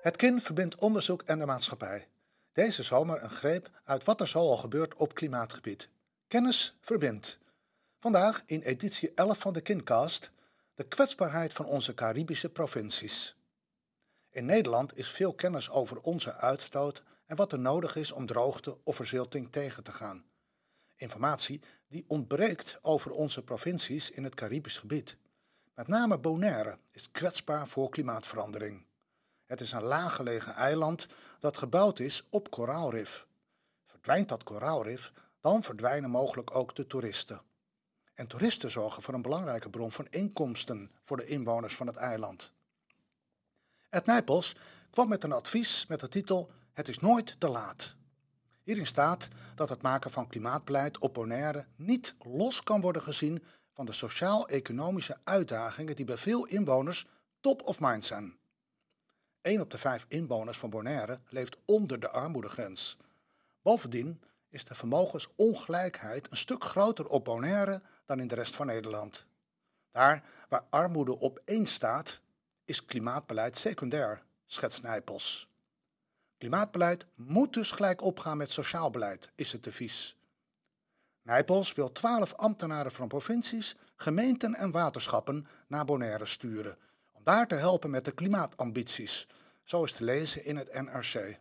Het KIN verbindt onderzoek en de maatschappij. Deze zomer een greep uit wat er zo al gebeurt op klimaatgebied. Kennis verbindt. Vandaag in editie 11 van de KINcast de kwetsbaarheid van onze Caribische provincies. In Nederland is veel kennis over onze uitstoot en wat er nodig is om droogte of verzilting tegen te gaan. Informatie die ontbreekt over onze provincies in het Caribisch gebied. Met name Bonaire is kwetsbaar voor klimaatverandering. Het is een laaggelegen eiland dat gebouwd is op koraalrif. Verdwijnt dat koraalrif, dan verdwijnen mogelijk ook de toeristen. En toeristen zorgen voor een belangrijke bron van inkomsten voor de inwoners van het eiland. Ed Nijpels kwam met een advies met de titel Het is nooit te laat. Hierin staat dat het maken van klimaatbeleid op Bonaire niet los kan worden gezien van de sociaal-economische uitdagingen die bij veel inwoners top of mind zijn. 1 op de 5 inwoners van Bonaire leeft onder de armoedegrens. Bovendien is de vermogensongelijkheid een stuk groter op Bonaire dan in de rest van Nederland. Daar waar armoede op één staat, is klimaatbeleid secundair, schetst Nijpels. Klimaatbeleid moet dus gelijk opgaan met sociaal beleid, is het devies. Nijpels wil twaalf ambtenaren van provincies, gemeenten en waterschappen naar Bonaire sturen, daar te helpen met de klimaatambities, zo is te lezen in het NRC.